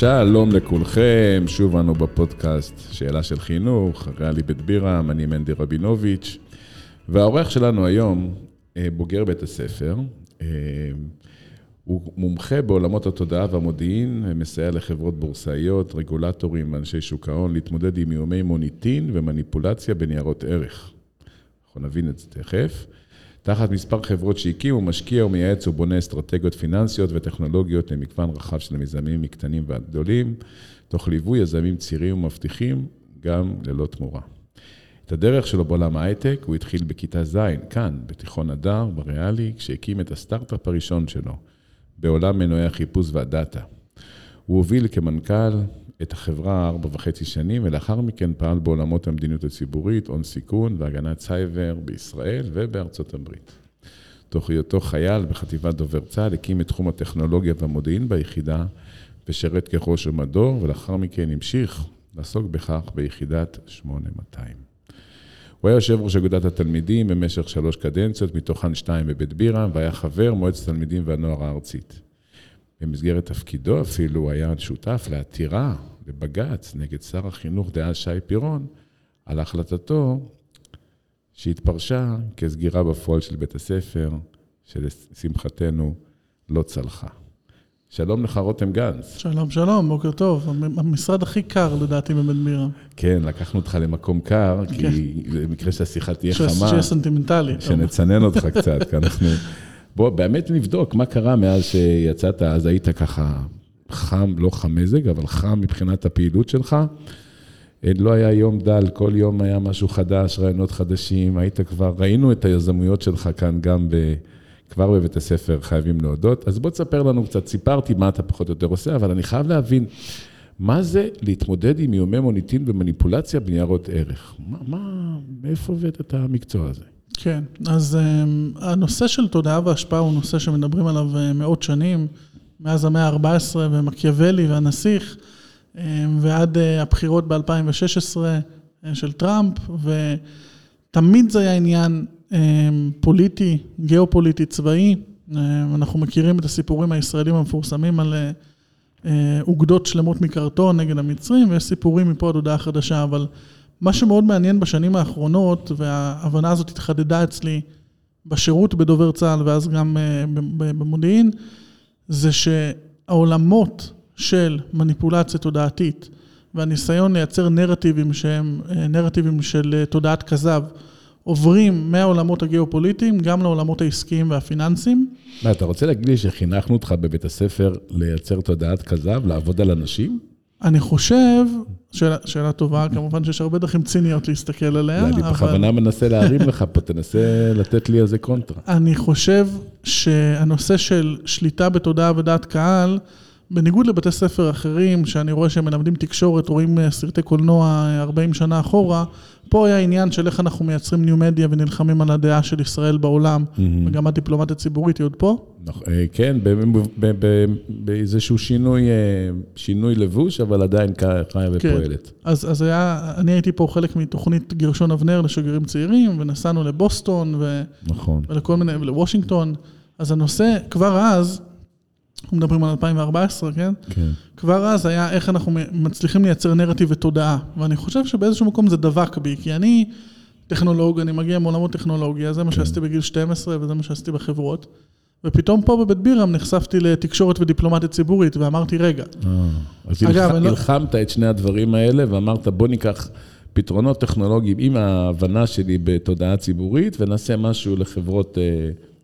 שלום לכולכם, שוב אנו בפודקאסט שאלה של חינוך, ריאלי בית בירם, אני מנדי רבינוביץ', והאורח שלנו היום, אה, בוגר בית הספר, אה, הוא מומחה בעולמות התודעה והמודיעין, מסייע לחברות בורסאיות, רגולטורים ואנשי שוק ההון להתמודד עם איומי מוניטין ומניפולציה בניירות ערך. אנחנו נבין את זה תכף. תחת מספר חברות שהקים, הוא משקיע ומייעץ ובונה אסטרטגיות פיננסיות וטכנולוגיות למגוון רחב של מיזמים מקטנים ועד גדולים, תוך ליווי יזמים צעירים ומבטיחים, גם ללא תמורה. את הדרך שלו בעולם ההייטק הוא התחיל בכיתה ז', כאן, בתיכון הדר, בריאלי, כשהקים את הסטארט-אפ הראשון שלו, בעולם מנועי החיפוש והדאטה. הוא הוביל כמנכ"ל את החברה ארבע וחצי שנים, ולאחר מכן פעל בעולמות המדיניות הציבורית, הון סיכון והגנת סייבר בישראל ובארצות הברית. תוך היותו חייל בחטיבת דובר צה"ל, הקים את תחום הטכנולוגיה והמודיעין ביחידה, ושירת כראש המדור, ולאחר מכן המשיך לעסוק בכך ביחידת 8200. הוא היה יושב ראש אגודת התלמידים במשך שלוש קדנציות, מתוכן שתיים בבית בירם, והיה חבר מועצת התלמידים והנוער הארצית. במסגרת תפקידו אפילו היה שותף לעתירה בבג"ץ נגד שר החינוך דאז שי פירון, על החלטתו שהתפרשה כסגירה בפועל של בית הספר, שלשמחתנו לא צלחה. שלום לך, רותם גנץ. שלום, שלום, בוקר טוב. המשרד הכי קר לדעתי בבית מירה. כן, לקחנו אותך למקום קר, כי כן. במקרה שהשיחה תהיה חמה. שיהיה סנטימנטלי. שנצנן אותך קצת, כי אנחנו... בוא, באמת נבדוק מה קרה מאז שיצאת, אז היית ככה חם, לא חם מזג, אבל חם מבחינת הפעילות שלך. לא היה יום דל, כל יום היה משהו חדש, רעיונות חדשים, היית כבר, ראינו את היזמויות שלך כאן גם ב... כבר בבית הספר, חייבים להודות. אז בוא תספר לנו קצת, סיפרתי מה אתה פחות או יותר עושה, אבל אני חייב להבין, מה זה להתמודד עם איומי מוניטין ומניפולציה בניירות ערך? מה, מה, מאיפה הבאת את המקצוע הזה? כן, אז um, הנושא של תודעה והשפעה הוא נושא שמדברים עליו uh, מאות שנים, מאז המאה ה-14 ומקיאוולי והנסיך, um, ועד uh, הבחירות ב-2016 uh, של טראמפ, ותמיד זה היה עניין פוליטי, גיאופוליטי, צבאי. אנחנו מכירים את הסיפורים הישראלים המפורסמים על אוגדות שלמות מקרטון נגד המצרים, ויש סיפורים מפה עד הודעה חדשה, אבל... מה שמאוד מעניין בשנים האחרונות, וההבנה הזאת התחדדה אצלי בשירות בדובר צה"ל ואז גם אה, במודיעין, זה שהעולמות של מניפולציה תודעתית והניסיון לייצר נרטיבים שהם אה, נרטיבים של אה, תודעת כזב, עוברים מהעולמות הגיאופוליטיים גם לעולמות העסקיים והפיננסיים. מה, אתה רוצה להגיד לי שחינכנו אותך בבית הספר לייצר תודעת כזב, לעבוד על אנשים? אני חושב, שאלה, שאלה טובה, כמובן שיש הרבה דרכים ציניות להסתכל עליה, אבל... אני בכוונה מנסה להרים לך פה, תנסה לתת לי איזה קונטרה. אני חושב שהנושא של שליטה בתודעה ודעת קהל, בניגוד לבתי ספר אחרים, שאני רואה שהם מלמדים תקשורת, רואים אה, סרטי קולנוע 40 אה, שנה אחורה, פה היה עניין של איך אנחנו מייצרים ניו מדיה ונלחמים על הדעה של ישראל בעולם. וגם הדיפלומטיה הציבורית היא עוד פה. אה, כן, באיזשהו שינוי, שינוי לבוש, אבל עדיין חיה כן. ופועלת. אז, אז היה, אני הייתי פה חלק מתוכנית גרשון אבנר לשגרירים צעירים, ונסענו לבוסטון, ו... נכון. ולכל מיני, ולוושינגטון. אז הנושא, כבר אז, אנחנו מדברים על 2014, כן? כן. כבר אז היה איך אנחנו מצליחים לייצר נרטיב ותודעה. ואני חושב שבאיזשהו מקום זה דבק בי, כי אני טכנולוג, אני מגיע מעולמות טכנולוגיה, זה מה כן. שעשיתי בגיל 12 וזה מה שעשיתי בחברות. ופתאום פה בבית בירם נחשפתי לתקשורת ודיפלומטיה ציבורית, ואמרתי, רגע. אה, אז אגב, לא- הלחמת. את שני הדברים האלה, ואמרת, בוא ניקח פתרונות טכנולוגיים עם ההבנה שלי בתודעה ציבורית, ונעשה משהו לחברות...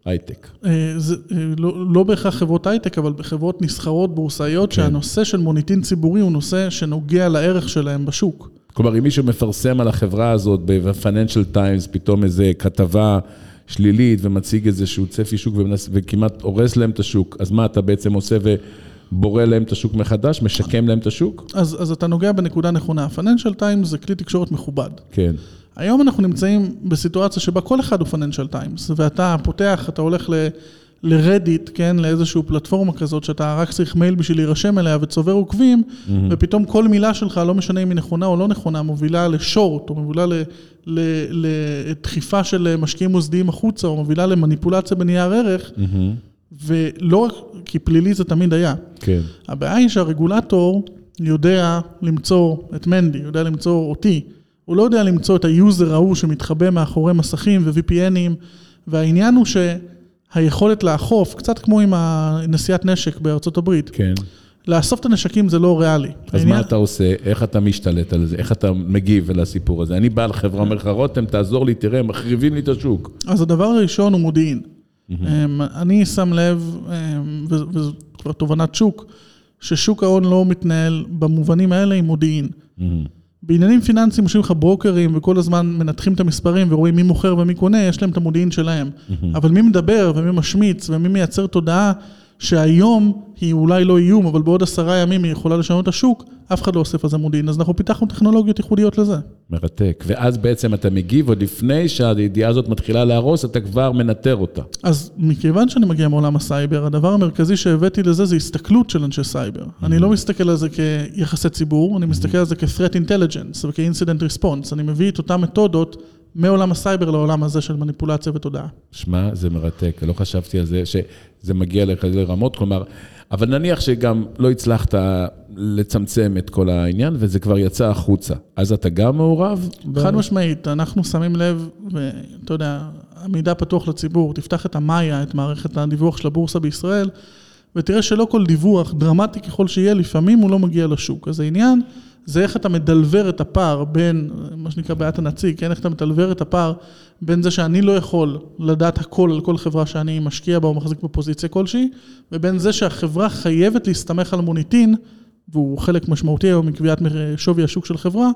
הייטק. אה, זה אה, לא, לא בהכרח חברות הייטק, אבל בחברות נסחרות בורסאיות, כן. שהנושא של מוניטין ציבורי הוא נושא שנוגע לערך שלהם בשוק. כלומר, אם מישהו מפרסם על החברה הזאת ב-Financial Times, פתאום איזה כתבה שלילית ומציג איזשהו צפי שוק ומנס, וכמעט הורס להם את השוק, אז מה אתה בעצם עושה ובורא להם את השוק מחדש, משקם להם את השוק? אז, אז אתה נוגע בנקודה נכונה. Financial Times זה כלי תקשורת מכובד. כן. היום אנחנו נמצאים בסיטואציה שבה כל אחד הוא פננשל טיימס, ואתה פותח, אתה הולך ל... לרדיט, כן, לאיזושהי פלטפורמה כזאת, שאתה רק צריך מייל בשביל להירשם אליה וצובר עוקבים, mm-hmm. ופתאום כל מילה שלך, לא משנה אם היא נכונה או לא נכונה, מובילה לשורט, או מובילה לדחיפה של משקיעים מוסדיים החוצה, או מובילה למניפולציה בנייר ערך, mm-hmm. ולא רק כי פלילי זה תמיד היה. כן. הבעיה היא שהרגולטור יודע למצוא את מנדי, יודע למצוא אותי. הוא לא יודע למצוא את ה user ההוא שמתחבא מאחורי מסכים ו-VPN ים, והעניין הוא שהיכולת לאכוף, קצת כמו עם הנשיאת נשק בארצות הברית, כן. לאסוף את הנשקים זה לא ריאלי. אז העניין- מה אתה עושה? איך אתה משתלט על זה? איך אתה מגיב לסיפור הזה? אני בעל חברה, אומר לך, רותם, תעזור לי, תראה, מחריבים לי את השוק. אז הדבר הראשון הוא מודיעין. אמ, אני שם לב, אמ, וזו כבר תובנת שוק, ששוק ההון לא מתנהל במובנים האלה עם מודיעין. בעניינים פיננסיים יושבים לך ברוקרים וכל הזמן מנתחים את המספרים ורואים מי מוכר ומי קונה, יש להם את המודיעין שלהם. אבל מי מדבר ומי משמיץ ומי מייצר תודעה שהיום היא אולי לא איום, אבל בעוד עשרה ימים היא יכולה לשנות את השוק, אף אחד לא אוסף על זה מודיעין. אז אנחנו פיתחנו טכנולוגיות ייחודיות לזה. מרתק. ואז בעצם אתה מגיב, עוד לפני שהידיעה הזאת מתחילה להרוס, אתה כבר מנטר אותה. אז מכיוון שאני מגיע מעולם הסייבר, הדבר המרכזי שהבאתי לזה זה הסתכלות של אנשי סייבר. אני לא מסתכל על זה כיחסי ציבור, אני מסתכל על זה כ-threat intelligence וכ-incident response. אני מביא את אותן מתודות מעולם הסייבר לעולם הזה של מניפולציה ותודעה. שמע, זה מרתק, לא חשבתי על זה, שזה מגיע לכזה רמות, כלומר, אבל נניח שגם לא הצלחת לצמצם את כל העניין, וזה כבר יצא החוצה. אז אתה גם מעורב? ב- חד משמעית, אנחנו שמים לב, ואתה יודע, המידע פתוח לציבור, תפתח את המאיה, את מערכת הדיווח של הבורסה בישראל, ותראה שלא כל דיווח, דרמטי ככל שיהיה, לפעמים הוא לא מגיע לשוק. אז העניין זה איך אתה מדלבר את הפער בין, מה שנקרא בעיית הנציג, כן, איך אתה מדלבר את הפער בין זה שאני לא יכול לדעת הכל על כל חברה שאני משקיע בה או מחזיק בפוזיציה כלשהי, ובין זה שהחברה חייבת להסתמך על מוניטין, והוא חלק משמעותי היום מקביעת שווי השוק של חברה,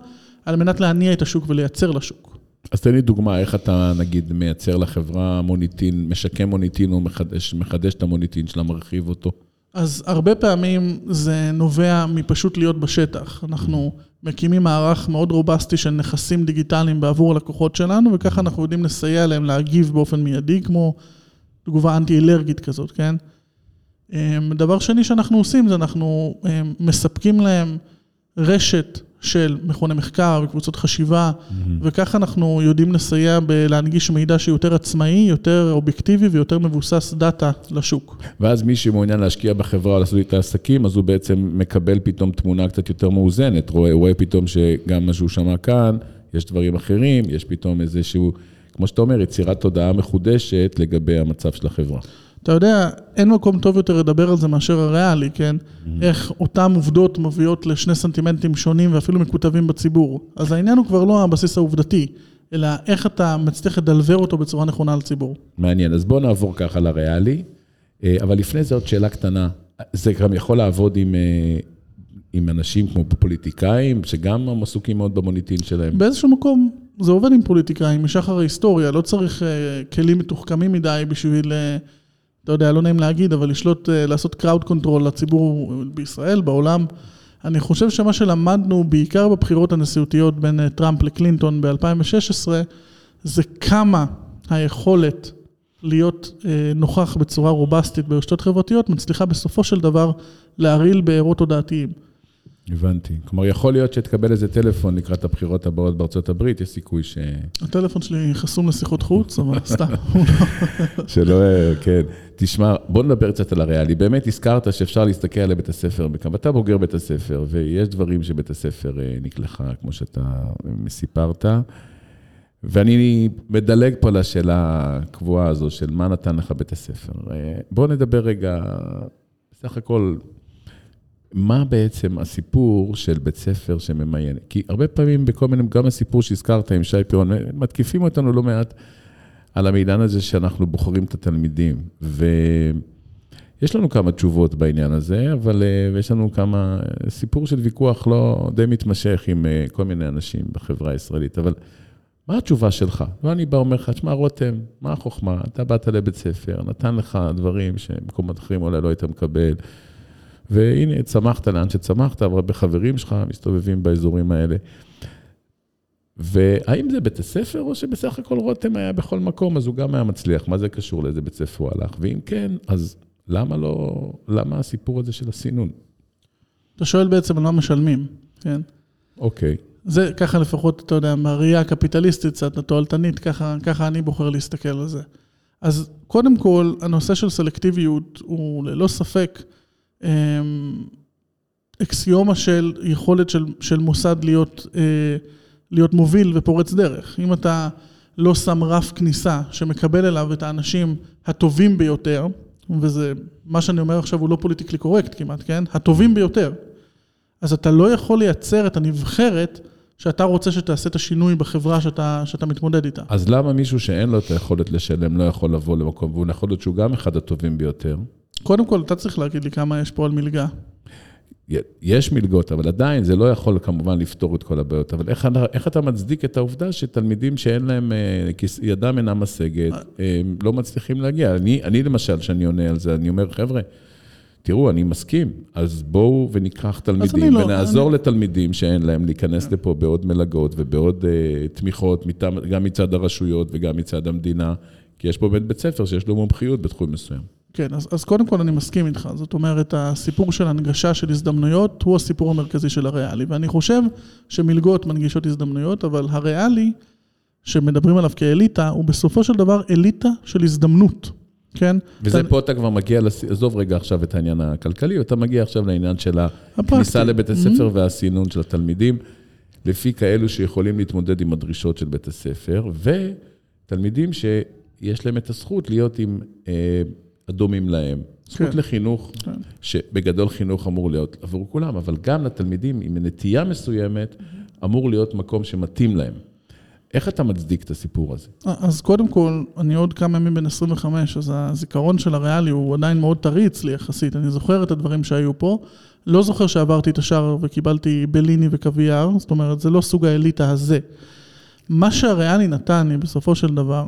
על מנת להניע את השוק ולייצר לשוק. אז תן לי דוגמה, איך אתה, נגיד, מייצר לחברה מוניטין, משקם מוניטין או מחדש, מחדש את המוניטין שלה, מרחיב אותו. אז הרבה פעמים זה נובע מפשוט להיות בשטח. אנחנו מקימים מערך מאוד רובסטי של נכסים דיגיטליים בעבור הלקוחות שלנו, וככה אנחנו יודעים לסייע להם להגיב באופן מיידי, כמו תגובה אנטי-אלרגית כזאת, כן? אמ, דבר שני שאנחנו עושים זה אנחנו אמ, מספקים להם רשת של מכוני מחקר וקבוצות חשיבה, וככה אנחנו יודעים לסייע בלהנגיש מידע שהוא יותר עצמאי, יותר אובייקטיבי ויותר מבוסס דאטה לשוק. ואז מי שמעוניין להשקיע בחברה, לעשות איתה עסקים, אז הוא בעצם מקבל פתאום תמונה קצת יותר מאוזנת, רואה, רואה פתאום שגם מה שהוא שמע כאן, יש דברים אחרים, יש פתאום איזשהו, כמו שאתה אומר, יצירת תודעה מחודשת לגבי המצב של החברה. אתה יודע, אין מקום טוב יותר לדבר על זה מאשר הריאלי, כן? איך אותן עובדות מביאות לשני סנטימנטים שונים ואפילו מקוטבים בציבור. אז העניין הוא כבר לא הבסיס העובדתי, אלא איך אתה מצליח לדלבר אותו בצורה נכונה לציבור. מעניין, אז בואו נעבור ככה לריאלי, אה, אבל לפני זה עוד שאלה קטנה, זה גם יכול לעבוד עם, אה, עם אנשים כמו פוליטיקאים, שגם הם עסוקים מאוד במוניטין שלהם. באיזשהו מקום זה עובד עם פוליטיקאים משחר ההיסטוריה, לא צריך אה, כלים מתוחכמים מדי בשביל, אה, אתה יודע, לא נעים להגיד, אבל לשלוט, אה, לעשות crowd control לציבור בישראל, בעולם. אני חושב שמה שלמדנו, בעיקר בבחירות הנשיאותיות בין אה, טראמפ לקלינטון ב-2016, זה כמה היכולת להיות אה, נוכח בצורה רובסטית ברשתות חברתיות, מצליחה בסופו של דבר להרעיל בארות תודעתיים. הבנתי. כלומר, יכול להיות שתקבל איזה טלפון לקראת הבחירות הבאות בארצות הברית, יש סיכוי ש... הטלפון שלי חסום לשיחות חוץ, אבל סתם, לא... שלא, כן. תשמע, בוא נדבר קצת על הריאלי. באמת הזכרת שאפשר להסתכל על בית הספר, בכמה- אתה בוגר בית הספר, ויש דברים שבית הספר אה, נקלחה, כמו שאתה סיפרת. ואני מדלג פה לשאלה הקבועה הזו של מה נתן לך בית הספר. אה, בוא נדבר רגע, בסך הכל, מה בעצם הסיפור של בית ספר שממיין? כי הרבה פעמים בכל מיני, גם הסיפור שהזכרת עם שי פירון, מתקיפים אותנו לא מעט על המידען הזה שאנחנו בוחרים את התלמידים. ויש לנו כמה תשובות בעניין הזה, אבל אה, יש לנו כמה, סיפור של ויכוח לא די מתמשך עם אה, כל מיני אנשים בחברה הישראלית, אבל מה התשובה שלך? לא אני בא אומר לך, שמע, רותם, מה החוכמה? אתה באת לבית ספר, נתן לך דברים שבמקומות אחרים אולי לא היית מקבל. והנה, צמחת לאן שצמחת, אבל הרבה חברים שלך מסתובבים באזורים האלה. והאם זה בית הספר, או שבסך הכל רותם היה בכל מקום, אז הוא גם היה מצליח? מה זה קשור לאיזה בית ספר הוא הלך? ואם כן, אז למה לא, למה הסיפור הזה של הסינון? אתה שואל בעצם על מה משלמים, כן? אוקיי, זה ככה לפחות, אתה יודע, מהראייה הקפיטליסטית, קצת התועלתנית, ככה, ככה אני בוחר להסתכל על זה. אז קודם כל, הנושא של סלקטיביות הוא ללא ספק אקסיומה של יכולת של, של מוסד להיות, אה, להיות מוביל ופורץ דרך. אם אתה לא שם רף כניסה שמקבל אליו את האנשים הטובים ביותר, וזה, מה שאני אומר עכשיו הוא לא פוליטיקלי קורקט כמעט, כן? הטובים ביותר. אז אתה לא יכול לייצר את הנבחרת שאתה רוצה שתעשה את השינוי בחברה שאתה, שאתה מתמודד איתה. אז למה מישהו שאין לו את היכולת לשלם לא יכול לבוא למקום, והוא יכול להיות שהוא גם אחד הטובים ביותר? קודם כל, אתה צריך להגיד לי כמה יש פה על מלגה. יש מלגות, אבל עדיין זה לא יכול כמובן לפתור את כל הבעיות. אבל איך, איך אתה מצדיק את העובדה שתלמידים שאין להם, אה, ידם אינה משגת, אה. לא מצליחים להגיע? אני, אני למשל, כשאני עונה על זה, אני אומר, חבר'ה, תראו, אני מסכים, אז בואו וניקח תלמידים לא, ונעזור אני... לתלמידים שאין להם להיכנס yeah. לפה בעוד מלגות ובעוד uh, תמיכות, גם מצד הרשויות וגם מצד המדינה, כי יש פה בית בית ספר שיש לו מומחיות בתחום מסוים. כן, אז, אז קודם כל אני מסכים איתך. זאת אומרת, הסיפור של הנגשה של הזדמנויות הוא הסיפור המרכזי של הריאלי. ואני חושב שמלגות מנגישות הזדמנויות, אבל הריאלי, שמדברים עליו כאליטה, הוא בסופו של דבר אליטה של הזדמנות. כן? וזה אתה... פה אתה כבר מגיע, לס... עזוב רגע עכשיו את העניין הכלכלי, אתה מגיע עכשיו לעניין של הכניסה לבית הספר mm-hmm. והסינון של התלמידים, לפי כאלו שיכולים להתמודד עם הדרישות של בית הספר, ותלמידים שיש להם את הזכות להיות עם אה, הדומים להם. זכות כן. לחינוך, כן. שבגדול חינוך אמור להיות עבור כולם, אבל גם לתלמידים עם נטייה מסוימת. אמור להיות מקום שמתאים להם. איך אתה מצדיק את הסיפור הזה? אז קודם כל, אני עוד כמה ימים בן 25, אז הזיכרון של הריאלי הוא עדיין מאוד טרי אצלי יחסית. אני זוכר את הדברים שהיו פה. לא זוכר שעברתי את השער וקיבלתי בליני וקוויאר, זאת אומרת, זה לא סוג האליטה הזה. מה שהריאלי נתן לי בסופו של דבר,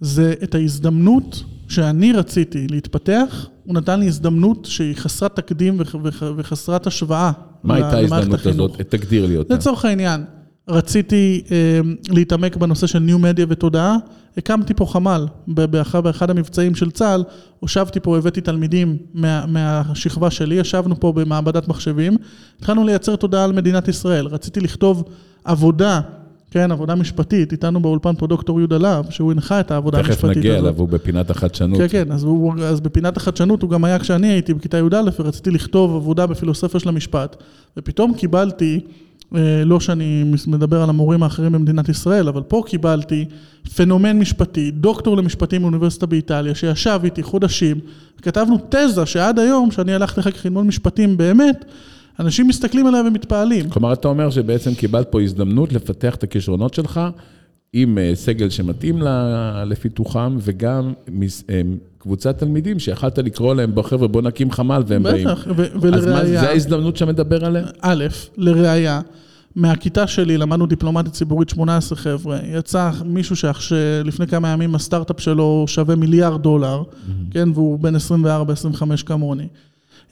זה את ההזדמנות שאני רציתי להתפתח, הוא נתן לי הזדמנות שהיא חסרת תקדים וחסרת השוואה. מה הייתה ההזדמנות הזאת? תגדיר לי אותה. לצורך העניין. רציתי אה, להתעמק בנושא של ניו מדיה ותודעה, הקמתי פה חמ"ל, באחד, באחד המבצעים של צה"ל, הושבתי פה, הבאתי תלמידים מה, מהשכבה שלי, ישבנו פה במעבדת מחשבים, התחלנו לייצר תודעה על מדינת ישראל, רציתי לכתוב עבודה, כן, עבודה משפטית, איתנו באולפן פה דוקטור יהודה להב, שהוא הנחה את העבודה המשפטית הזאת. תכף נגיע אליו, הוא בפינת החדשנות. כן, כן, אז, הוא, אז בפינת החדשנות הוא גם היה כשאני הייתי בכיתה י"א, ורציתי לכתוב עבודה בפילוסופיה של המשפט, ופתאום קיבלתי... אה, לא שאני מדבר על המורים האחרים במדינת ישראל, אבל פה קיבלתי פנומן משפטי, דוקטור למשפטים באוניברסיטה באיטליה, שישב איתי חודשים, כתבנו תזה שעד היום, שאני הלכתי אחר כך ללמוד משפטים באמת, אנשים מסתכלים עליה ומתפעלים. כלומר, אתה אומר שבעצם קיבלת פה הזדמנות לפתח את הכישרונות שלך עם אה, סגל שמתאים לפיתוחם, וגם אה, קבוצת תלמידים שיכלת לקרוא להם, בוא חבר'ה, בוא נקים חמ"ל, והם באים. בטח, ולראיה... אז מה, זה ההזדמנות שמדבר עליה? א', לראיה. מהכיתה שלי למדנו דיפלומטית ציבורית 18 חבר'ה, יצא מישהו שלפני כמה ימים הסטארט-אפ שלו שווה מיליארד דולר, mm-hmm. כן, והוא בן 24-25 כמוני.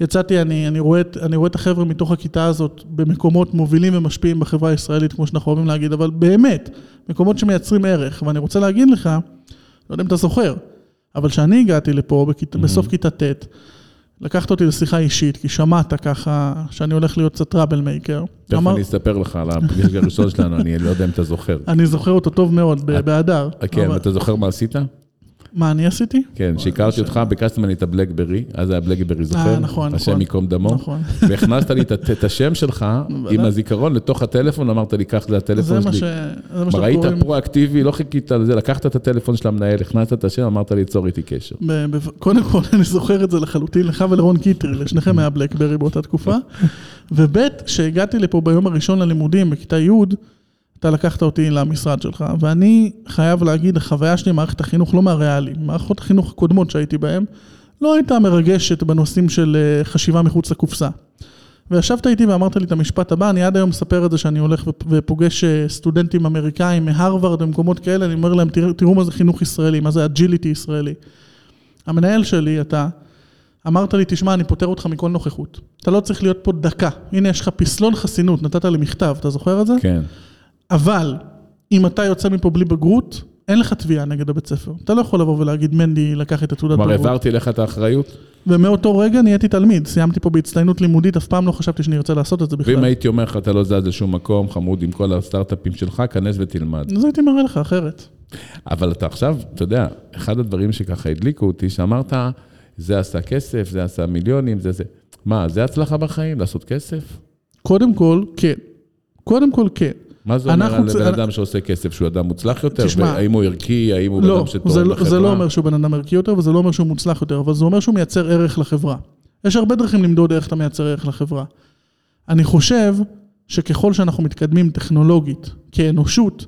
יצאתי, אני, אני, רואה, אני רואה את החבר'ה מתוך הכיתה הזאת במקומות מובילים ומשפיעים בחברה הישראלית, כמו שאנחנו אוהבים להגיד, אבל באמת, מקומות שמייצרים ערך. ואני רוצה להגיד לך, לא יודע אם אתה זוכר, אבל כשאני הגעתי לפה בכית, mm-hmm. בסוף כיתה ט', לקחת אותי לשיחה אישית, כי שמעת ככה שאני הולך להיות קצת טראבל מייקר. תכף אני אספר לך על הפגיש הראשון שלנו, אני לא יודע אם אתה זוכר. אני זוכר אותו טוב מאוד, באדר. כן, ואתה זוכר מה עשית? מה אני עשיתי? כן, שהכרתי אותך, ביקשת ממני את ה BlackBerry, אז היה BlackBerry, זוכר? אה, נכון, נכון. השם ייקום דמו. נכון. והכנסת לי את השם שלך עם הזיכרון לתוך הטלפון, אמרת לי, קח, זה הטלפון שלי. זה מה שאנחנו קוראים. ראית פרואקטיבי, לא חיכית על זה, לקחת את הטלפון של המנהל, הכנסת את השם, אמרת לי, צור איתי קשר. קודם כל, אני זוכר את זה לחלוטין, לך ולרון קיטרי, לשניכם היה BlackBerry באותה תקופה. וב', כשהגעתי לפה ביום הראשון ללימודים, בכיתה י', אתה לקחת אותי למשרד שלך, ואני חייב להגיד, החוויה שלי במערכת החינוך לא מהריאלי, מערכות החינוך הקודמות שהייתי בהן, לא הייתה מרגשת בנושאים של אה, חשיבה מחוץ לקופסה. וישבת איתי ואמרת לי את המשפט הבא, אני עד היום מספר את זה שאני הולך ופוגש אה, סטודנטים אמריקאים מהרווארד ומקומות כאלה, אני אומר להם, תראו, תראו מה זה חינוך ישראלי, מה זה agility ישראלי. המנהל שלי, אתה, אמרת לי, תשמע, אני פוטר אותך מכל נוכחות. אתה לא צריך להיות פה דקה. הנה, יש לך פסלון חסינות, נתת לי מכתב, אתה זוכר את זה? כן. אבל אם אתה יוצא מפה בלי בגרות, אין לך תביעה נגד הבית ספר. אתה לא יכול לבוא ולהגיד, מנדי לקח את התעודת בגרות. כלומר, העברתי לך את האחריות? ומאותו רגע נהייתי תלמיד, סיימתי פה בהצטיינות לימודית, אף פעם לא חשבתי שאני ארצה לעשות את זה בכלל. ואם הייתי אומר לך, אתה לא זז לשום מקום, חמוד עם כל הסטארט-אפים שלך, כנס ותלמד. אז הייתי מראה לך אחרת. אבל אתה עכשיו, אתה יודע, אחד הדברים שככה הדליקו אותי, שאמרת, זה עשה כסף, זה עשה מיליונים, זה זה. מה, זה הצלחה בחיים, לעשות כסף? קודם כל, כן. קודם כל, כן. מה זה אומר על בן אדם שעושה כסף, שהוא אדם מוצלח יותר? תשמע, האם הוא ערכי, האם הוא בן לא, אדם שתורם זה, לחברה? לא- זה לא אומר שהוא בן אדם ערכי יותר, וזה לא אומר שהוא מוצלח יותר, אבל זה אומר שהוא מייצר ערך לחברה. יש הרבה דרכים למדוד איך אתה מייצר ערך לחברה. אני חושב שככל שאנחנו מתקדמים טכנולוגית, כאנושות,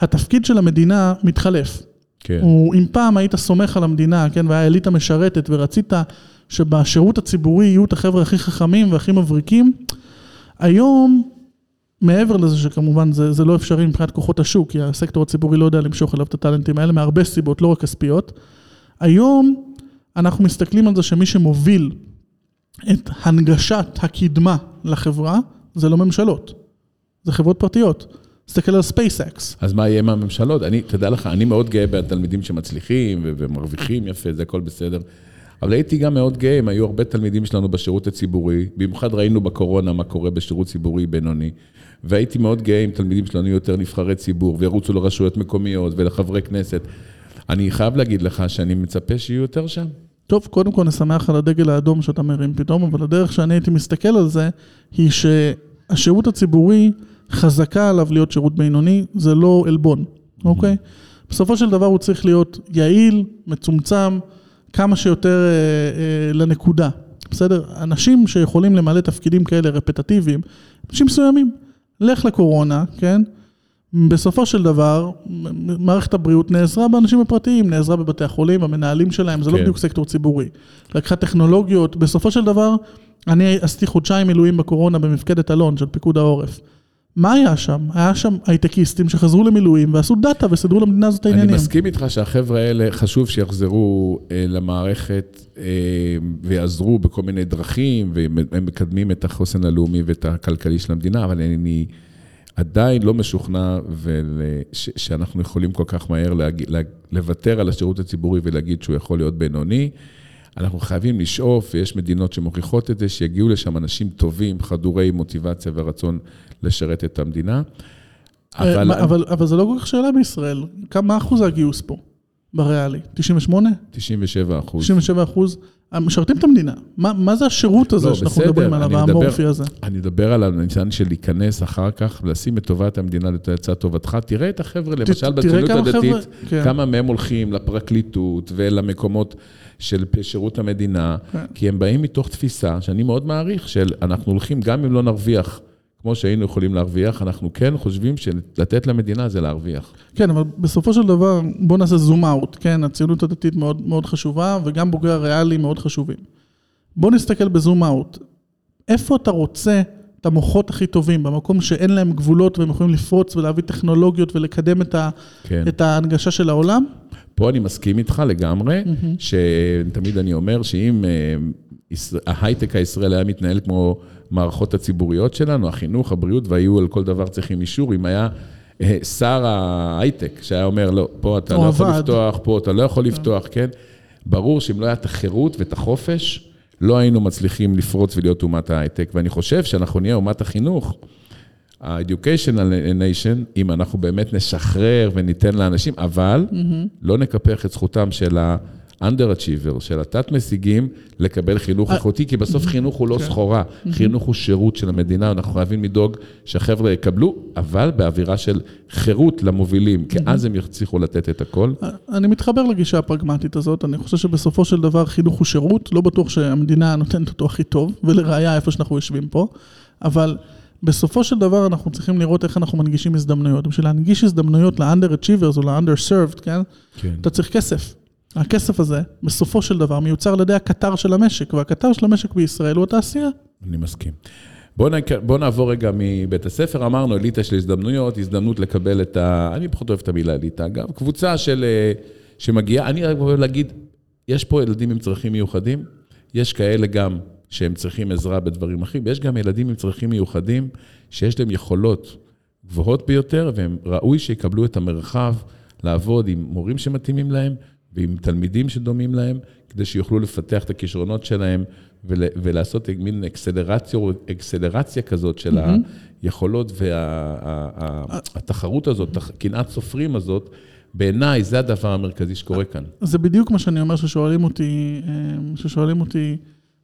התפקיד של המדינה מתחלף. כן. הוא, אם פעם היית סומך על המדינה, כן, והיה אליטה משרתת, ורצית שבשירות הציבורי יהיו את החבר'ה הכי חכמים והכי מבריקים, היום, מעבר לזה שכמובן זה, זה לא אפשרי מבחינת כוחות השוק, כי הסקטור הציבורי לא יודע למשוך אליו את הטאלנטים האלה, מהרבה סיבות, לא רק כספיות. היום אנחנו מסתכלים על זה שמי שמוביל את הנגשת הקדמה לחברה, זה לא ממשלות, זה חברות פרטיות. תסתכל על SpaceX. אז מה יהיה עם הממשלות? אני, תדע לך, אני מאוד גאה בתלמידים שמצליחים ומרוויחים יפה, זה הכל בסדר. אבל הייתי גם מאוד גאה, אם היו הרבה תלמידים שלנו בשירות הציבורי, במיוחד ראינו בקורונה מה קורה בשירות ציבורי בינוני, והייתי מאוד גאה אם תלמידים שלנו יהיו יותר נבחרי ציבור, וירוצו לרשויות מקומיות ולחברי כנסת. אני חייב להגיד לך שאני מצפה שיהיו יותר שם. טוב, קודם כל נשמח על הדגל האדום שאתה מרים פתאום, אבל הדרך שאני הייתי מסתכל על זה, היא שהשירות הציבורי, חזקה עליו להיות שירות בינוני, זה לא עלבון, אוקיי? בסופו של דבר הוא צריך להיות יעיל, מצומצם, כמה שיותר אה, אה, לנקודה, בסדר? אנשים שיכולים למלא תפקידים כאלה רפטטיביים, אנשים מסוימים, לך לקורונה, כן? בסופו של דבר, מערכת הבריאות נעזרה באנשים הפרטיים, נעזרה בבתי החולים, המנהלים שלהם, זה לא כן. בדיוק סקטור ציבורי. לקחה טכנולוגיות, בסופו של דבר, אני עשיתי חודשיים מילואים בקורונה במפקדת אלון של פיקוד העורף. מה היה שם? היה שם הייטקיסטים שחזרו למילואים ועשו דאטה וסידרו למדינה הזאת את אני העניינים. מסכים איתך שהחבר'ה האלה, חשוב שיחזרו אה, למערכת אה, ויעזרו בכל מיני דרכים, והם הם מקדמים את החוסן הלאומי ואת הכלכלי של המדינה, אבל אני עדיין לא משוכנע ול, ש, שאנחנו יכולים כל כך מהר להגיד, לה, לוותר על השירות הציבורי ולהגיד שהוא יכול להיות בינוני. אנחנו חייבים לשאוף, ויש מדינות שמוכיחות את זה, שיגיעו לשם אנשים טובים, חדורי מוטיבציה ורצון לשרת את המדינה. אה, מה- אבל, אבל זה לא כל כך שאלה בישראל. כמה אחוז הגיוס פה, בריאלי? 98? 97 אחוז. 97 אחוז? משרתים את המדינה. מה, מה זה השירות הזה לא, שאנחנו בסדר, מדברים עליו, האמורפי הזה? אני מדבר על הניסיון של להיכנס אחר כך ולשים את טובת המדינה לצד טובתך. תראה את החבר'ה, למשל בציונות כמה הדתית, חבר'ה- כן. כמה מהם הולכים לפרקליטות ולמקומות של שירות המדינה, כן. כי הם באים מתוך תפיסה שאני מאוד מעריך, של אנחנו הולכים, גם אם לא נרוויח כמו שהיינו יכולים להרוויח, אנחנו כן חושבים שלתת למדינה זה להרוויח. כן, אבל בסופו של דבר, בוא נעשה זום אאוט, כן? הציונות הדתית מאוד, מאוד חשובה, וגם בוגרי הריאלי מאוד חשובים. בוא נסתכל בזום אאוט. איפה אתה רוצה את המוחות הכי טובים, במקום שאין להם גבולות והם יכולים לפרוץ ולהביא טכנולוגיות ולקדם את, ה, כן. את ההנגשה של העולם? פה אני מסכים איתך לגמרי, שתמיד אני אומר שאם אה, ההייטק הישראלי היה מתנהל כמו מערכות הציבוריות שלנו, החינוך, הבריאות, והיו על כל דבר צריכים אישור, אם היה אה, שר ההייטק שהיה אומר, לא, פה אתה לא יכול. לפתוח, פה אתה לא יכול לפתוח, כן? ברור שאם לא היה את החירות ואת החופש, לא היינו מצליחים לפרוץ ולהיות אומת ההייטק, ואני חושב שאנחנו נהיה אומת החינוך. ה-educational nation, אם אנחנו באמת נשחרר וניתן לאנשים, אבל לא נקפח את זכותם של ה-underachiever, של התת-משיגים, לקבל חינוך איכותי, כי בסוף חינוך הוא לא סחורה, חינוך הוא שירות של המדינה, אנחנו חייבים לדאוג שהחבר'ה יקבלו, אבל באווירה של חירות למובילים, כי אז הם יצליחו לתת את הכל. אני מתחבר לגישה הפרגמטית הזאת, אני חושב שבסופו של דבר חינוך הוא שירות, לא בטוח שהמדינה נותנת אותו הכי טוב, ולראיה איפה שאנחנו יושבים פה, אבל בסופו של דבר אנחנו צריכים לראות איך אנחנו מנגישים הזדמנויות. בשביל להנגיש הזדמנויות ל-under-achievers או ל-underserved, כן? כן. אתה צריך כסף. הכסף הזה, בסופו של דבר, מיוצר על ידי הקטר של המשק, והקטר של המשק בישראל הוא התעשייה. אני מסכים. בואו. בוא נעבור רגע מבית הספר, אמרנו אליטה של הזדמנויות, הזדמנות לקבל את ה... אני פחות אוהב את המילה אליטה, אגב, קבוצה של... אה, שמגיעה, אני רק אוהב להגיד, יש פה ילדים עם צרכים מיוחדים, יש כאלה גם שהם צריכים עזרה בדברים אחרים, ויש גם ילדים עם צרכים מיוחדים שיש להם יכולות גבוהות ביותר, והם ראוי שיקבלו את המרחב לעבוד עם מורים שמתאימים להם ועם תלמידים שדומים להם, כדי שיוכלו לפתח את הכישרונות שלהם ול, ולעשות מין אקסלרציה, אקסלרציה כזאת של היכולות והתחרות הזאת, קנאת סופרים הזאת, בעיניי זה הדבר המרכזי שקורה כאן. זה בדיוק מה שאני אומר ששואלים אותי, אה, ששואלים אותי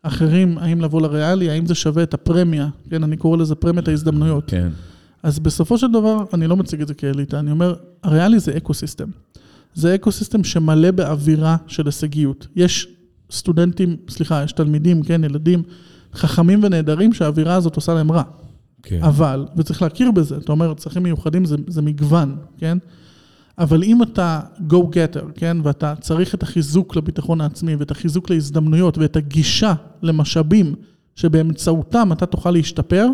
אחרים, האם לבוא לריאלי, האם זה שווה את הפרמיה, כן, אני קורא לזה פרמיית ההזדמנויות. כן. אז בסופו של דבר, אני לא מציג את זה כאליטה, אני אומר, הריאלי זה ecosystem. זה ecosystem שמלא באווירה של הישגיות. יש סטודנטים, סליחה, יש תלמידים, כן, ילדים חכמים ונהדרים שהאווירה הזאת עושה להם רע. כן. אבל, וצריך להכיר בזה, אתה אומר, צרכים מיוחדים זה, זה מגוון, כן? אבל אם אתה go getter, כן? ואתה צריך את החיזוק לביטחון העצמי ואת החיזוק להזדמנויות ואת הגישה למשאבים שבאמצעותם אתה תוכל להשתפר,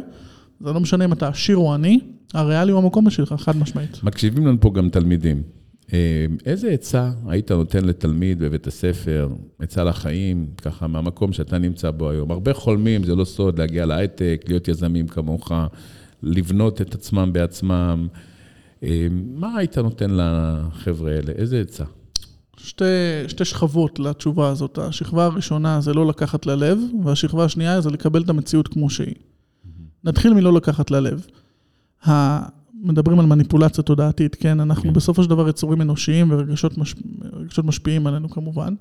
זה לא משנה אם אתה עשיר או עני, הריאלי הוא המקום שלך, חד משמעית. מקשיבים לנו פה גם תלמידים. אה, איזה עצה היית נותן לתלמיד בבית הספר, עצה לחיים, ככה מהמקום שאתה נמצא בו היום? הרבה חולמים, זה לא סוד, להגיע להייטק, להיות יזמים כמוך, לבנות את עצמם בעצמם. אה, מה היית נותן לחבר'ה האלה? איזה עצה? שתי, שתי שכבות לתשובה הזאת. השכבה הראשונה זה לא לקחת ללב, והשכבה השנייה זה לקבל את המציאות כמו שהיא. נתחיל מלא לקחת ללב. מדברים על מניפולציה תודעתית, כן? אנחנו כן. בסופו של דבר יצורים אנושיים ורגשות מש... משפיעים עלינו כמובן.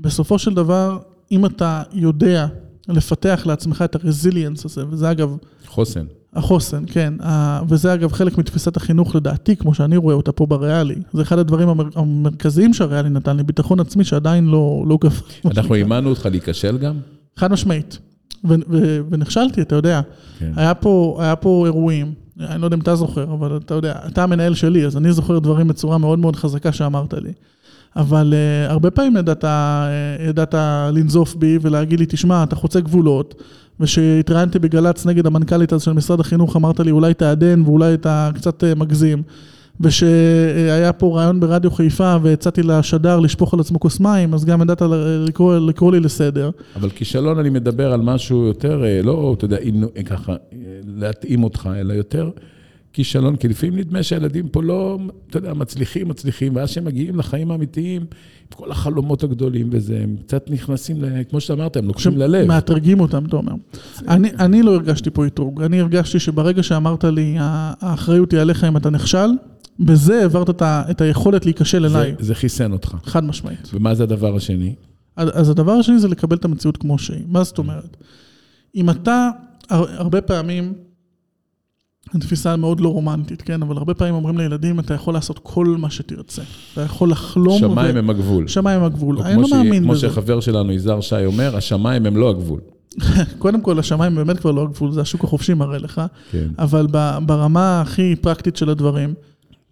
בסופו של דבר, אם אתה יודע לפתח לעצמך את הרזיליאנס הזה, וזה אגב... חוסן. החוסן, כן. וזה אגב חלק מתפיסת החינוך לדעתי, כמו שאני רואה אותה פה בריאלי. זה אחד הדברים המר... המרכזיים שהריאלי נתן לי, ביטחון עצמי שעדיין לא, לא גב... אנחנו אימנו אותך להיכשל גם? חד משמעית. ו- ו- ונכשלתי, אתה יודע. כן. היה, פה, היה פה אירועים, אני לא יודע אם אתה זוכר, אבל אתה יודע, אתה המנהל שלי, אז אני זוכר דברים בצורה מאוד מאוד חזקה שאמרת לי. אבל uh, הרבה פעמים ידעת, uh, ידעת לנזוף בי ולהגיד לי, תשמע, אתה חוצה גבולות, ושהתראיינתי בגל"צ נגד המנכ"לית הזו של משרד החינוך, אמרת לי, אולי תעדן ואולי אתה קצת uh, מגזים. ושהיה פה רעיון ברדיו חיפה והצעתי לשדר לשפוך על עצמו כוס מים, אז גם ידעת לקרוא, לקרוא לי לסדר. אבל כישלון אני מדבר על משהו יותר, אה, לא, אתה יודע, ככה, להתאים אותך, אלא יותר כישלון, כי לפעמים נדמה שהילדים פה לא, אתה יודע, מצליחים, מצליחים, ואז כשהם מגיעים לחיים האמיתיים, עם כל החלומות הגדולים וזה, הם קצת נכנסים, כמו שאתה אמרת, הם לוקחים ללב. מאתרגים אותם, אתה אומר. אני, אני לא הרגשתי פה אתרוג, אני הרגשתי שברגע שאמרת לי, האחריות היא עליך אם אתה נכשל, בזה העברת את, את היכולת להיכשל אליי. זה, זה חיסן אותך. חד משמעית. ומה זה הדבר השני? אז הדבר השני זה לקבל את המציאות כמו שהיא. מה זאת אומרת? אם אתה, הרבה פעמים, התפיסה מאוד לא רומנטית, כן? אבל הרבה פעמים אומרים לילדים, אתה יכול לעשות כל מה שתרצה. אתה יכול לחלום. שמיים ו... הם הגבול. שמיים הם הגבול. אני לא ש... מאמין כמו בזה. כמו שחבר שלנו, יזהר שי, אומר, השמיים הם לא הגבול. קודם כל, השמיים באמת כבר לא הגבול, זה השוק החופשי מראה לך. כן. אבל ברמה הכי פרקטית של הדברים,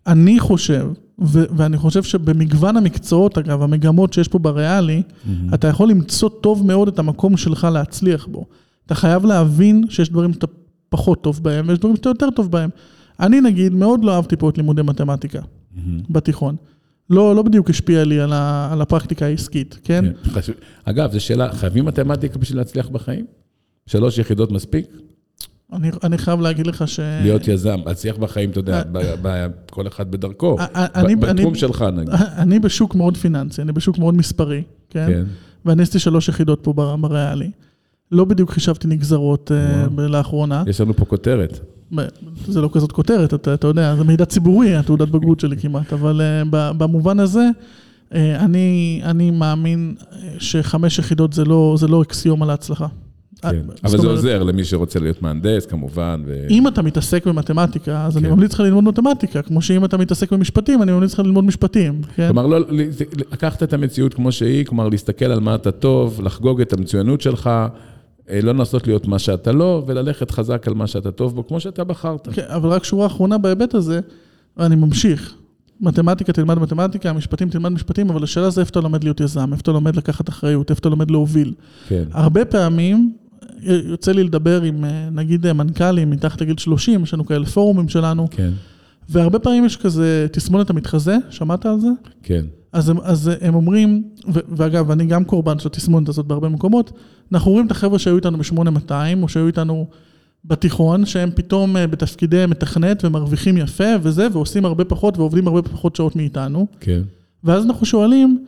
אני חושב, ו- ואני חושב שבמגוון המקצועות, אגב, המגמות שיש פה בריאלי, mm-hmm. אתה יכול למצוא טוב מאוד את המקום שלך להצליח בו. אתה חייב להבין שיש דברים שאתה פחות טוב בהם, ויש דברים שאתה יותר טוב בהם. אני נגיד, מאוד לא אהבתי פה את לימודי מתמטיקה mm-hmm. בתיכון. לא, לא בדיוק השפיע לי על, ה, על הפרקטיקה העסקית, כן? כן אגב, זו שאלה, חייבים מתמטיקה בשביל להצליח בחיים? שלוש יחידות מספיק? אני, אני חייב להגיד לך ש... להיות יזם, להצליח בחיים, אתה יודע, אה, כל אחד בדרכו, אני, בתחום אני, שלך נגיד. אני בשוק מאוד פיננסי, אני בשוק מאוד מספרי, כן? כן. ואני עשיתי שלוש יחידות פה בריאלי. לא בדיוק חישבתי נגזרות uh, לאחרונה. יש לנו פה כותרת. זה לא כזאת כותרת, אתה, אתה יודע, זה מידע ציבורי, התעודת בגרות שלי כמעט, אבל uh, במובן הזה, אני, אני מאמין שחמש יחידות זה לא, זה לא אקסיומה להצלחה. כן, אבל זה עוזר למי שרוצה להיות מהנדס, כמובן. אם אתה מתעסק במתמטיקה, אז אני כן. ממליץ לך ללמוד מתמטיקה, כמו שאם אתה מתעסק במשפטים, אני ממליץ לך ללמוד משפטים. כן? כלומר, לא, לקחת את המציאות כמו שהיא, כלומר, להסתכל על מה אתה טוב, לחגוג את המצוינות שלך. אה, לא לנסות להיות מה שאתה לא, וללכת חזק על מה שאתה טוב בו, כמו שאתה בחרת. כן, אבל רק שורה אחרונה בהיבט הזה, ואני ממשיך. מתמטיקה תלמד מתמטיקה, משפטים תלמד משפטים, אבל השאלה זה איפה אתה לומד להיות יזם, איפה אתה לומד לקחת אחריות, איפה אתה לומד להוביל. כן. הרבה פעמים יוצא לי לדבר עם אה, נגיד אה, מנכ"לים מתחת לגיל 30, יש לנו כאלה פורומים שלנו. כן. והרבה פעמים יש כזה תסמונת המתחזה, שמעת על זה? כן. אז הם, אז הם אומרים, ו, ואגב, אני גם קורבן של התסמונת הזאת בהרבה מקומות, אנחנו רואים את החבר'ה שהיו איתנו ב-8200, או שהיו איתנו בתיכון, שהם פתאום אה, בתפקידי מתכנת ומרוויחים יפה וזה, ועושים הרבה פחות ועובדים הרבה פחות שעות מאיתנו. כן. ואז אנחנו שואלים,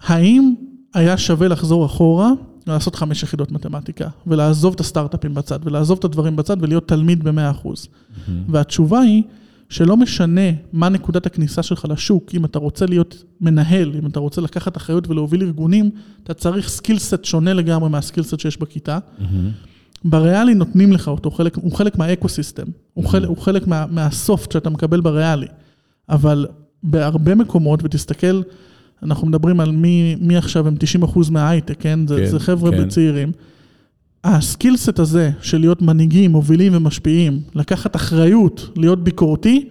האם היה שווה לחזור אחורה לעשות חמש יחידות מתמטיקה, ולעזוב את הסטארט-אפים בצד, ולעזוב את הדברים בצד, ולהיות תלמיד ב-100%. Mm-hmm. והתשובה היא, שלא משנה מה נקודת הכניסה שלך לשוק, אם אתה רוצה להיות מנהל, אם אתה רוצה לקחת אחריות ולהוביל ארגונים, אתה צריך skillset שונה לגמרי מה skillset שיש בכיתה. בריאלי נותנים לך אותו, חלק, הוא חלק מה ecosystem, הוא חלק, הוא חלק מה, מה soft שאתה מקבל בריאלי. אבל בהרבה מקומות, ותסתכל, אנחנו מדברים על מי, מי עכשיו הם 90 אחוז מההייטק, כן? זה, כן, זה חבר'ה כן. צעירים. הסקילסט הזה של להיות מנהיגים, מובילים ומשפיעים, לקחת אחריות, להיות ביקורתי,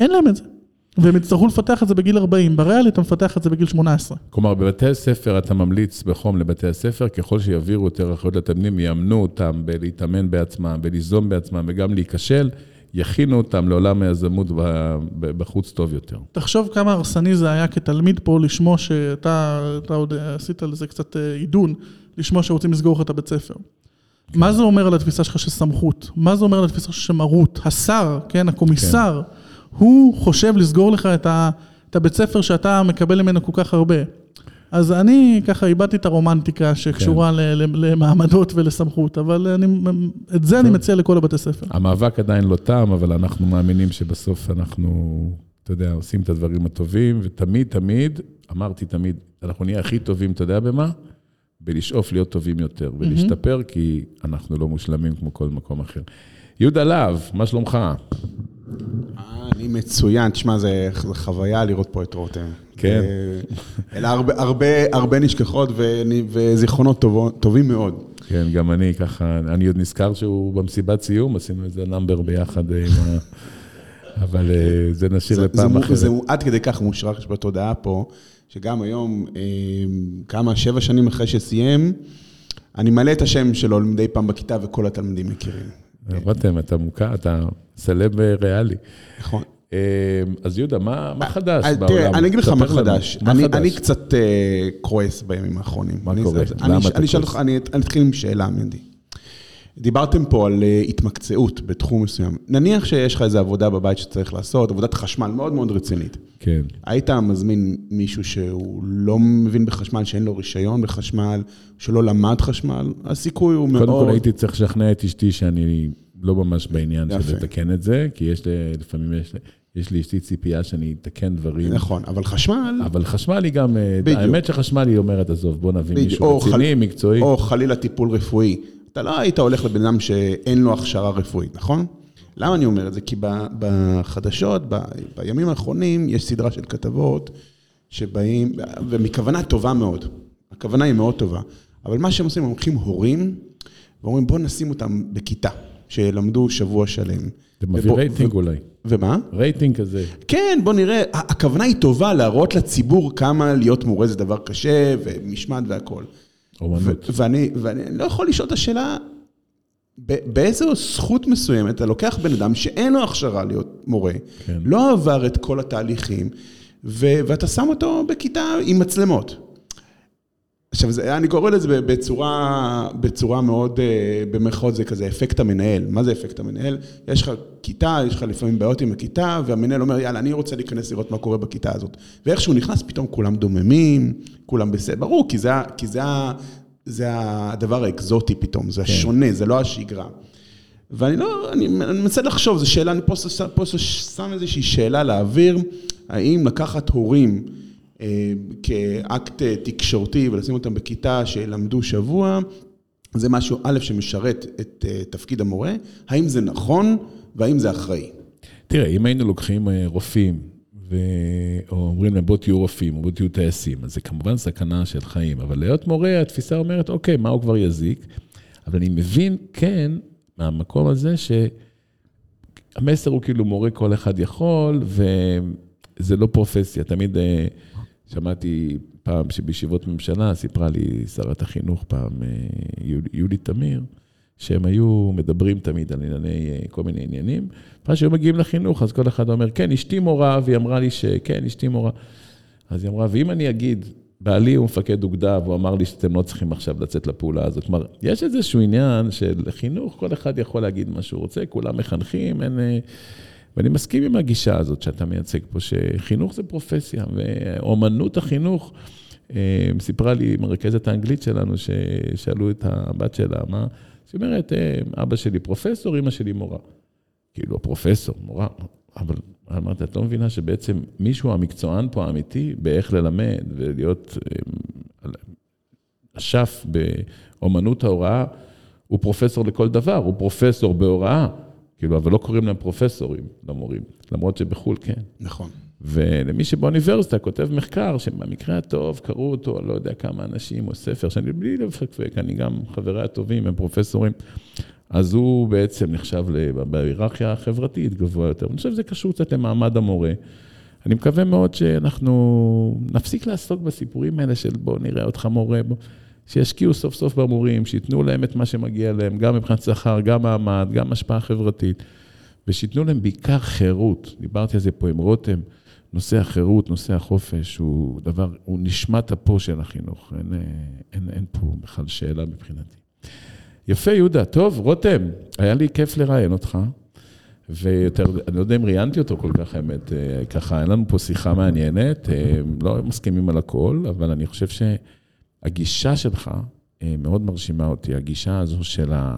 אין להם את זה. והם יצטרכו לפתח את זה בגיל 40, בריאלי אתה מפתח את זה בגיל 18. כלומר, בבתי הספר אתה ממליץ בחום לבתי הספר, ככל שיעבירו יותר אחריות לתלמידים, יאמנו אותם בלהתאמן בעצמם, בליזום בעצמם וגם להיכשל, יכינו אותם לעולם היזמות בחוץ טוב יותר. תחשוב כמה הרסני זה היה כתלמיד פה לשמוע שאתה אתה עוד עשית לזה קצת אה, עידון, לשמוע שרוצים לסגור לך את הבית ספר. מה זה אומר על התפיסה שלך של סמכות? מה זה אומר על התפיסה שלך של מרות? השר, כן, הקומיסר, הוא חושב לסגור לך את, ה, את הבית ספר שאתה מקבל ממנו כל כך הרבה. אז אני ככה איבדתי את הרומנטיקה שקשורה כן. ל- ל- למעמדות ולסמכות, אבל אני, את זה אני מציע לכל הבתי ספר. המאבק עדיין לא תם, אבל אנחנו מאמינים שבסוף אנחנו, אתה יודע, עושים את הדברים הטובים, ותמיד, תמיד, אמרתי תמיד, אנחנו נהיה הכי טובים, אתה יודע במה? בלשאוף להיות טובים יותר, ולהשתפר, כי אנחנו לא מושלמים כמו כל מקום אחר. יהודה להב, מה שלומך? אה, אני מצוין, תשמע, זה זה חוויה לראות פה את רותם. כן. אה, אלה הרבה, הרבה, הרבה נשכחות וזיכרונות טובים מאוד. כן, גם אני ככה, אני עוד נזכר שהוא במסיבת סיום, עשינו איזה נאמבר ביחד עם ה... אבל אה, זה נשאיר זה, לפעם אחרת. זה עד כדי כך מושרש בתודעה פה, שגם היום, אה, כמה, שבע שנים אחרי שסיים, אני מעלה את השם שלו מדי פעם בכיתה וכל התלמידים מכירים. רותם, אתה מוכר, אתה סלב ריאלי. נכון. אה, אז יהודה, מה חדש אז בעולם? תראה, אני אגיד לך מה. חדש. אני, קצת אה, כועס בימים האחרונים. מה אני, קורה? למה אני, אתה כועס? אני, אתחיל עם שאלה, מנדי. דיברתם פה על אה, התמקצעות בתחום מסוים. נניח שיש לך איזו עבודה בבית שצריך לעשות, עבודת חשמל מאוד מאוד רצינית. כן. היית מזמין מישהו שהוא לא מבין בחשמל, שאין לו רישיון בחשמל, שלא למד חשמל, הסיכוי הוא מאוד... קודם כל הייתי צריך לשכנע את אשתי שאני לא ממש בעניין של יפה. לתקן את זה, כי יש לי, לפעמים יש, לי- יש לי אשתי ציפייה שאני אתקן דברים. נכון, אבל חשמל, אבל חשמל היא גם, אה, בדיוק. האמת שחשמל היא אומרת, עזוב, בוא נביא בדיוק, מישהו רציני, חל- מקצועי. או חלילה טיפול רפואי. אתה לא היית הולך לבן אדם שאין לו הכשרה רפואית, נכון? למה אני אומר את זה? כי בחדשות, ב- בימים האחרונים, יש סדרה של כתבות שבאים, ומכוונה טובה מאוד. הכוונה היא מאוד טובה. אבל מה שהם עושים, הם לוקחים הורים, ואומרים, בואו נשים אותם בכיתה, שילמדו שבוע שלם. זה מביא ובוא- רייטינג ו- אולי. ומה? רייטינג כזה. כן, בוא נראה, הכוונה היא טובה להראות לציבור כמה להיות מורה זה דבר קשה, ומשמעת והכול. אומנות. ואני, ואני לא יכול לשאול את השאלה, באיזו זכות מסוימת אתה לוקח בן אדם שאין לו הכשרה להיות מורה, כן. לא עבר את כל התהליכים, ו- ואתה שם אותו בכיתה עם מצלמות. עכשיו, זה, אני קורא לזה בצורה, בצורה מאוד, אה, במרכאות זה כזה, אפקט המנהל. מה זה אפקט המנהל? יש לך כיתה, יש לך לפעמים בעיות עם הכיתה, והמנהל אומר, יאללה, אני רוצה להיכנס לראות מה קורה בכיתה הזאת. ואיך שהוא נכנס, פתאום כולם דוממים, כולם בסדר. ברור, כי זה, כי זה, זה הדבר האקזוטי פתאום, זה השונה, זה לא השגרה. ואני לא, אני, מנסה לחשוב, זו שאלה, אני פה, שם איזושהי שאלה לאוויר, האם לקחת הורים כאקט אה, תקשורתי ולשים אותם בכיתה שילמדו שבוע, זה משהו, א', שמשרת את אה, תפקיד המורה, האם זה נכון והאם זה אחראי? תראה, אם היינו לוקחים אה, רופאים, ו... או אומרים להם בוא תהיו רופאים, או בוא תהיו טייסים, אז זה כמובן סכנה של חיים. אבל להיות מורה, התפיסה אומרת, אוקיי, מה הוא כבר יזיק? אבל אני מבין, כן, מהמקום הזה, שהמסר הוא כאילו מורה כל אחד יכול, וזה לא פרופסיה. תמיד אה, שמעתי פעם שבישיבות ממשלה, סיפרה לי שרת החינוך פעם, אה, יולי, תמיר, שהם היו מדברים תמיד על ענייני, אה, כל מיני עניינים. מה שהיו מגיעים לחינוך, אז כל אחד אומר, כן, אשתי מורה, והיא אמרה לי שכן, אשתי מורה. אז היא אמרה, ואם אני אגיד, בעלי הוא מפקד אוגדה, והוא אמר לי שאתם לא צריכים עכשיו לצאת לפעולה הזאת. כלומר, יש איזשהו עניין של חינוך, כל אחד יכול להגיד מה שהוא רוצה, כולם מחנכים, אין... ואני מסכים עם הגישה הזאת שאתה מייצג פה, שחינוך זה פרופסיה, ואומנות החינוך, אה, סיפרה לי מרכזת האנגלית שלנו, ששאלו את הבת שלה, מה? היא אומרת, אה, אבא שלי פרופסור, אמא שלי מורה. כאילו, פרופסור, מורה, אבל אמרתי, את לא מבינה שבעצם מישהו המקצוען פה האמיתי באיך ללמד ולהיות אה, אשף באומנות ההוראה, הוא פרופסור לכל דבר, הוא פרופסור בהוראה, כאילו, אבל לא קוראים להם פרופסורים למורים, למרות שבחו"ל כן. נכון. ולמי שבאוניברסיטה כותב מחקר, שבמקרה הטוב קראו אותו, לא יודע כמה אנשים, או ספר, שאני בלי לפקפק, אני גם חבריי הטובים, הם פרופסורים, אז הוא בעצם נחשב בהיררכיה החברתית גבוה יותר. אני חושב שזה קשור קצת למעמד המורה. אני מקווה מאוד שאנחנו נפסיק לעסוק בסיפורים האלה של בוא נראה אותך מורה, בוא, שישקיעו סוף סוף במורים, שייתנו להם את מה שמגיע להם, גם מבחינת שכר, גם מעמד, גם השפעה חברתית, ושייתנו להם בעיקר חירות. דיברתי על זה פה עם רותם. נושא החירות, נושא החופש, הוא דבר, הוא נשמת אפו של החינוך. אין, אין, אין פה בכלל שאלה מבחינתי. יפה, יהודה. טוב, רותם, היה לי כיף לראיין אותך. ויותר, אני לא יודע אם ראיינתי אותו כל כך, האמת, אה, ככה, אין לנו פה שיחה מעניינת, אה, לא מסכימים על הכל, אבל אני חושב שהגישה שלך אה, מאוד מרשימה אותי, הגישה הזו של ה...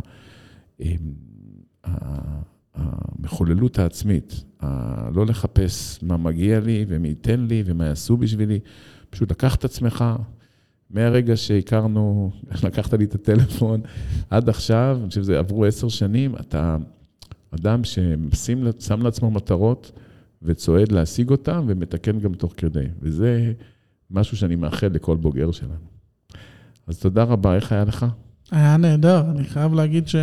המחוללות העצמית, ה... לא לחפש מה מגיע לי ומי ייתן לי ומה יעשו בשבילי, פשוט לקח את עצמך, מהרגע שהכרנו, לקחת לי את הטלפון, עד עכשיו, אני חושב שזה עברו עשר שנים, אתה אדם ששם לעצמו מטרות וצועד להשיג אותן ומתקן גם תוך כדי, וזה משהו שאני מאחל לכל בוגר שלנו. אז תודה רבה, איך היה לך? היה נהדר, אני חייב להגיד ש...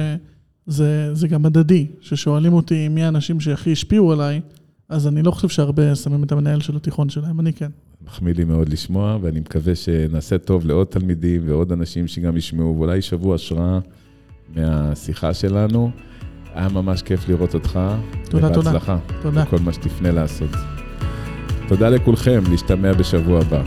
זה, זה גם הדדי, ששואלים אותי מי האנשים שהכי השפיעו עליי, אז אני לא חושב שהרבה שמים את המנהל של התיכון שלהם, אני כן. מחמיא לי מאוד לשמוע, ואני מקווה שנעשה טוב לעוד תלמידים ועוד אנשים שגם ישמעו, ואולי ישבו השראה מהשיחה שלנו. היה ממש כיף לראות אותך. תודה, תודה. ובהצלחה. תודה. בכל מה שתפנה לעשות. תודה לכולכם, להשתמע בשבוע הבא.